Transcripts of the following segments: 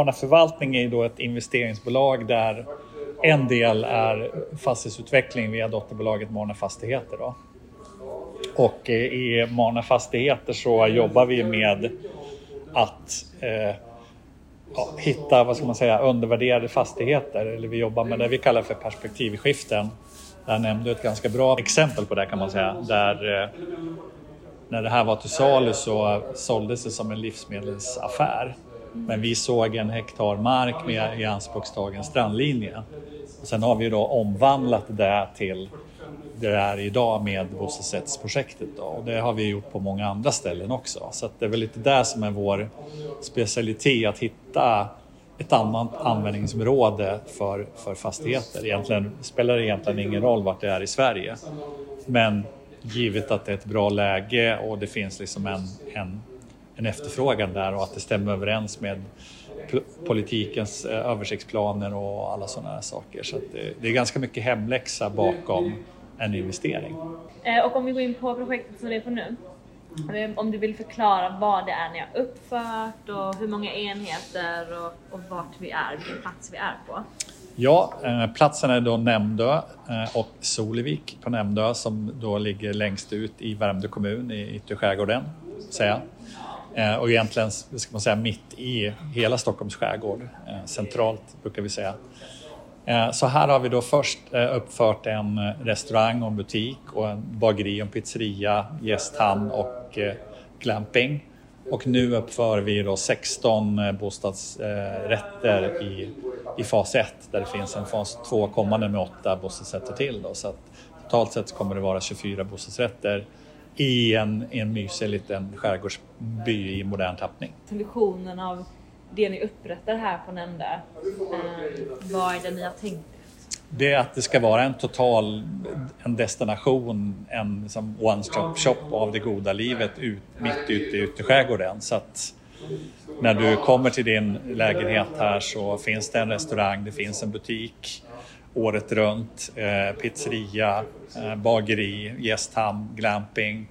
Arna Förvaltning är ju då ett investeringsbolag där en del är fastighetsutveckling via dotterbolaget Marna Fastigheter. Då. Och eh, i Marna Fastigheter så jobbar vi med att eh, ja, hitta vad ska man säga, undervärderade fastigheter. Eller vi jobbar med det vi kallar för perspektivskiften. Där nämnde ett ganska bra exempel på det kan man säga. Där, eh, när det här var till salu så såldes det som en livsmedelsaffär. Men vi såg en hektar mark med ianspråktagen strandlinje. Och sen har vi då omvandlat det till det är idag med bostadsrättsprojektet. Då. Och det har vi gjort på många andra ställen också. Så det är väl lite det som är vår specialitet, att hitta ett annat användningsområde för, för fastigheter. Egentligen spelar det egentligen ingen roll vart det är i Sverige. Men givet att det är ett bra läge och det finns liksom en, en, en efterfrågan där och att det stämmer överens med politikens eh, översiktsplaner och alla sådana här saker. Så det, det, är ganska mycket hemläxa bakom en investering. Eh, och om vi går in på projektet som det är på nu. Eh, om du vill förklara vad det är ni har uppfört och hur många enheter och, och vart vi är, vilken plats vi är på. Ja, platsen är då Nämndö och Solevik på Nämndö som då ligger längst ut i Värmdö kommun i yttre skärgården. Säga. Eh, och egentligen ska man säga mitt i hela Stockholms skärgård. Eh, centralt brukar vi säga. Eh, så här har vi då först uppfört en restaurang och en butik och en bageri och en pizzeria, gästhamn och glamping. Och nu uppför vi då 16 bostadsrätter i, i fas 1 där det finns en fas 2 kommande med 8 bostadsrätter till. Då. Så att totalt sett kommer det vara 24 bostadsrätter i en, en mysig liten skärgårdsby i modern tappning. Visionen av det ni upprättar här på nämnda, eh, vad är det ni har tänkt? Det är att det ska vara en total en destination, en liksom one-stop shop av det goda livet ut, mitt ute i ytterskärgården. Så att när du kommer till din lägenhet här så finns det en restaurang, det finns en butik året runt, eh, pizzeria, eh, bageri, gästhamn, glamping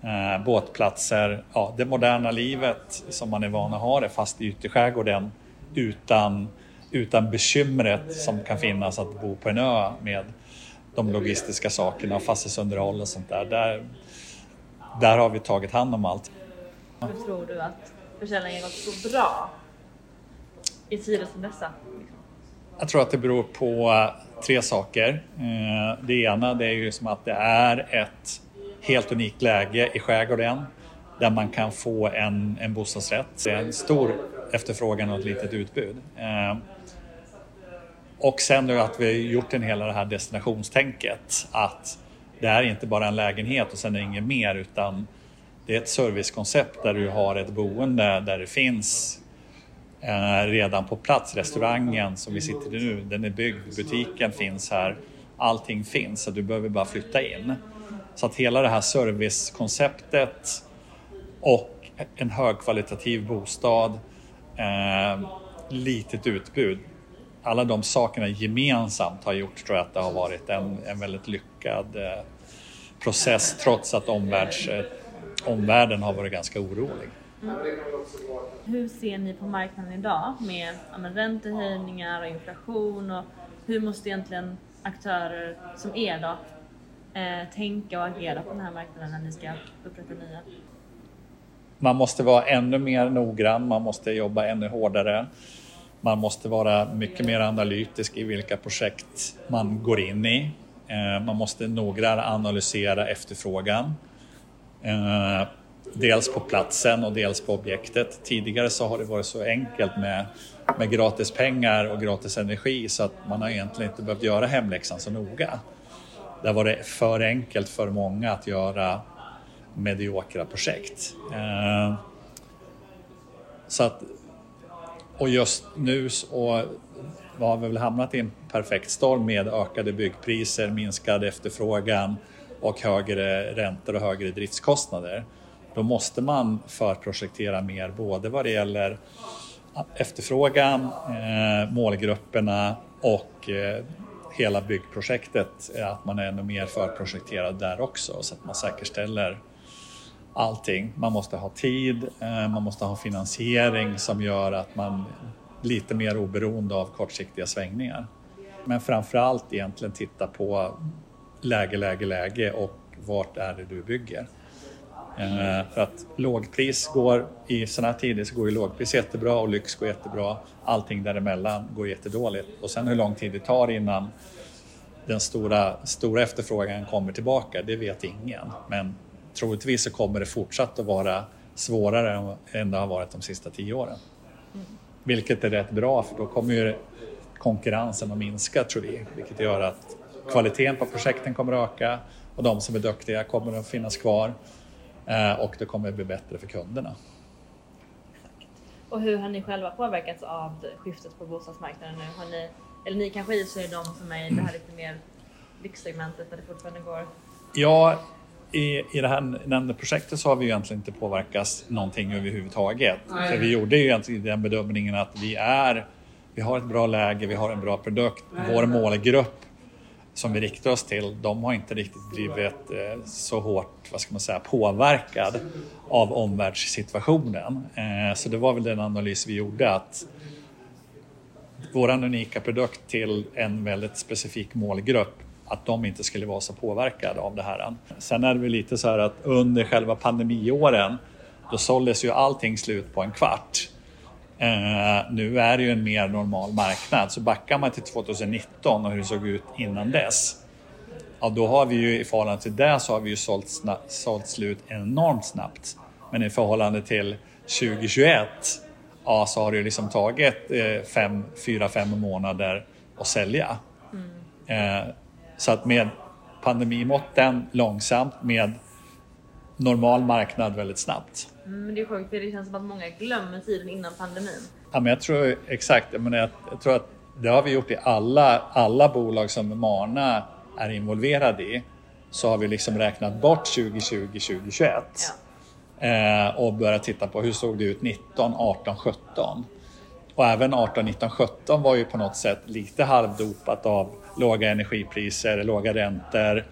eh, båtplatser, ja, det moderna livet som man är van att ha det fast i ytterskärgården utan, utan bekymret som kan finnas att bo på en ö med de logistiska sakerna, och fastighetsunderhåll och sånt där. där. Där har vi tagit hand om allt. Hur tror du att försäljningen gått så bra i tider som dessa? Jag tror att det beror på eh, tre saker. Eh, det ena det är ju som att det är ett helt unikt läge i skärgården där man kan få en, en bostadsrätt. Det är en stor efterfrågan och ett litet utbud. Eh, och sen nu att vi har gjort en hela det här destinationstänket att det är inte bara en lägenhet och sen är det inget mer utan det är ett servicekoncept där du har ett boende där det finns Eh, redan på plats. Restaurangen som vi sitter i nu, den är byggd, butiken finns här, allting finns så du behöver bara flytta in. Så att hela det här servicekonceptet och en högkvalitativ bostad, eh, litet utbud. Alla de sakerna gemensamt har gjort tror jag att det har varit en, en väldigt lyckad eh, process trots att omvärlds, eh, omvärlden har varit ganska orolig. Mm. Hur ser ni på marknaden idag med ja, räntehöjningar och inflation och hur måste egentligen aktörer som er då eh, tänka och agera på den här marknaden när ni ska upprätta nya? Man måste vara ännu mer noggrann, man måste jobba ännu hårdare. Man måste vara mycket mer analytisk i vilka projekt man går in i. Eh, man måste noggrant analysera efterfrågan. Dels på platsen och dels på objektet. Tidigare så har det varit så enkelt med, med gratis pengar och gratis energi så att man har egentligen inte behövt göra hemläxan så noga. Där var det för enkelt för många att göra mediokra projekt. Eh, så att, och just nu så har vi väl hamnat i en perfekt storm med ökade byggpriser, minskad efterfrågan och högre räntor och högre driftskostnader. Då måste man förprojektera mer både vad det gäller efterfrågan, eh, målgrupperna och eh, hela byggprojektet, eh, att man är ännu mer förprojekterad där också så att man säkerställer allting. Man måste ha tid, man måste ha finansiering som gör att man är lite mer oberoende av kortsiktiga svängningar. Men framförallt egentligen titta på läge, läge, läge och vart är det du bygger? Eh, för att lågpris går i sådana här tider så går ju lågpris jättebra och lyx går jättebra. Allting däremellan går jättedåligt. Och sen hur lång tid det tar innan den stora, stora efterfrågan kommer tillbaka, det vet ingen. Men troligtvis så kommer det fortsatt att vara svårare än det har varit de sista tio åren. Vilket är rätt bra för då kommer ju konkurrensen att minska tror vi, vilket gör att kvaliteten på projekten kommer att öka och de som är duktiga kommer att finnas kvar och det kommer att bli bättre för kunderna. Och hur har ni själva påverkats av skiftet på bostadsmarknaden nu? Har ni, eller ni kanske i är de som är i det här lite mer lyxsegmentet där det fortfarande går? Ja, i, i det här nämnda projektet så har vi egentligen inte påverkats någonting överhuvudtaget. Nej. För vi gjorde ju egentligen den bedömningen att vi är, vi har ett bra läge, vi har en bra produkt. Vår målgrupp som vi riktar oss till, de har inte riktigt blivit eh, så hårt vad ska man säga, påverkad av omvärldssituationen. Eh, så det var väl den analys vi gjorde att vår unika produkt till en väldigt specifik målgrupp att de inte skulle vara så påverkade av det här. Sen är det väl lite så här att under själva pandemiåren då såldes ju allting slut på en kvart. Eh, nu är det ju en mer normal marknad så backar man till 2019 och hur det såg ut innan dess. Ja, då har vi ju i förhållande till det så har vi ju sålt, sålt slut enormt snabbt. Men i förhållande till 2021 ja, så har det ju liksom tagit 4-5 eh, månader att sälja. Mm. Eh, så att med pandemimåtten långsamt, med normal marknad väldigt snabbt. Mm, det är sjukt, för det känns som att många glömmer tiden innan pandemin. Ja, men jag tror exakt, jag, menar, jag, jag tror att det har vi gjort i alla, alla bolag som Marna är involverad i. Så har vi liksom räknat bort 2020, 2021. Ja. Eh, och börjat titta på hur såg det ut 19, 18, 17. Och även 18, 19, 17 var ju på något sätt lite halvdopat av låga energipriser, låga räntor.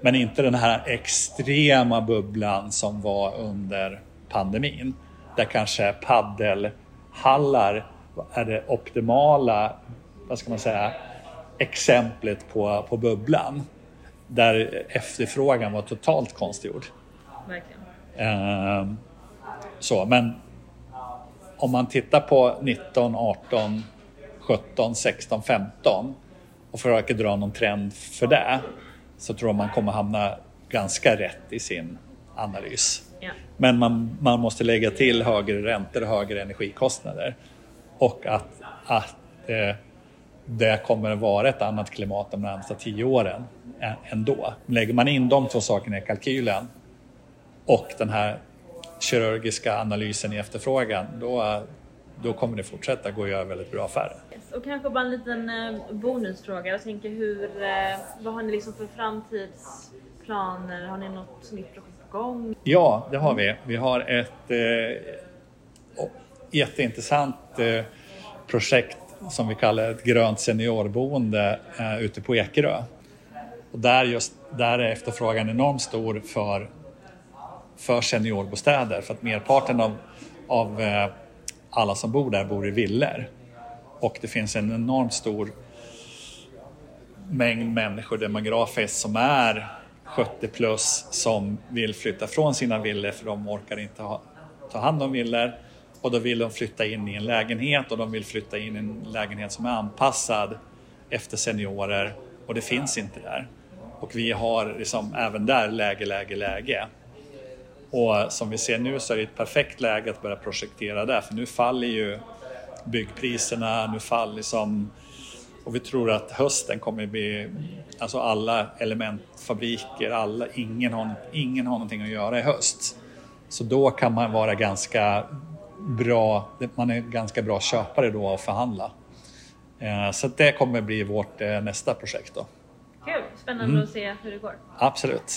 Men inte den här extrema bubblan som var under pandemin. Där kanske paddelhallar är det optimala, vad ska man säga, exemplet på, på bubblan. Där efterfrågan var totalt konstgjord. Verkligen. Uh, så, men om man tittar på 19, 18, 17, 16, 15 och försöker dra någon trend för det så tror jag man kommer hamna ganska rätt i sin analys. Ja. Men man, man måste lägga till högre räntor och högre energikostnader och att, att eh, det kommer att vara ett annat klimat de närmsta tio åren ändå. Lägger man in de två sakerna i kalkylen och den här kirurgiska analysen i efterfrågan, då, då kommer det fortsätta gå att göra väldigt bra affärer. Yes. Och kanske bara en liten eh, bonusfråga. Jag tänker hur, eh, vad har ni liksom för framtidsplaner? Har ni något nytt projekt på gång? Ja, det har vi. Vi har ett eh, jätteintressant eh, projekt som vi kallar ett grönt seniorboende eh, ute på Ekerö. Och där, just, där är efterfrågan enormt stor för för seniorbostäder för att merparten av, av eh, alla som bor där bor i villor. Och det finns en enormt stor mängd människor demografiskt som är 70 plus som vill flytta från sina villor för de orkar inte ha, ta hand om villor och då vill de flytta in i en lägenhet och de vill flytta in i en lägenhet som är anpassad efter seniorer och det finns inte där. Och vi har liksom även där läge, läge, läge. Och som vi ser nu så är det ett perfekt läge att börja projektera där för nu faller ju byggpriserna, nu faller liksom och vi tror att hösten kommer bli, alltså alla elementfabriker, alla, ingen, har, ingen har någonting att göra i höst. Så då kan man vara ganska bra, man är ganska bra köpare då och förhandla. Eh, så det kommer bli vårt eh, nästa projekt då. Kul, spännande mm. att se hur det går. Absolut.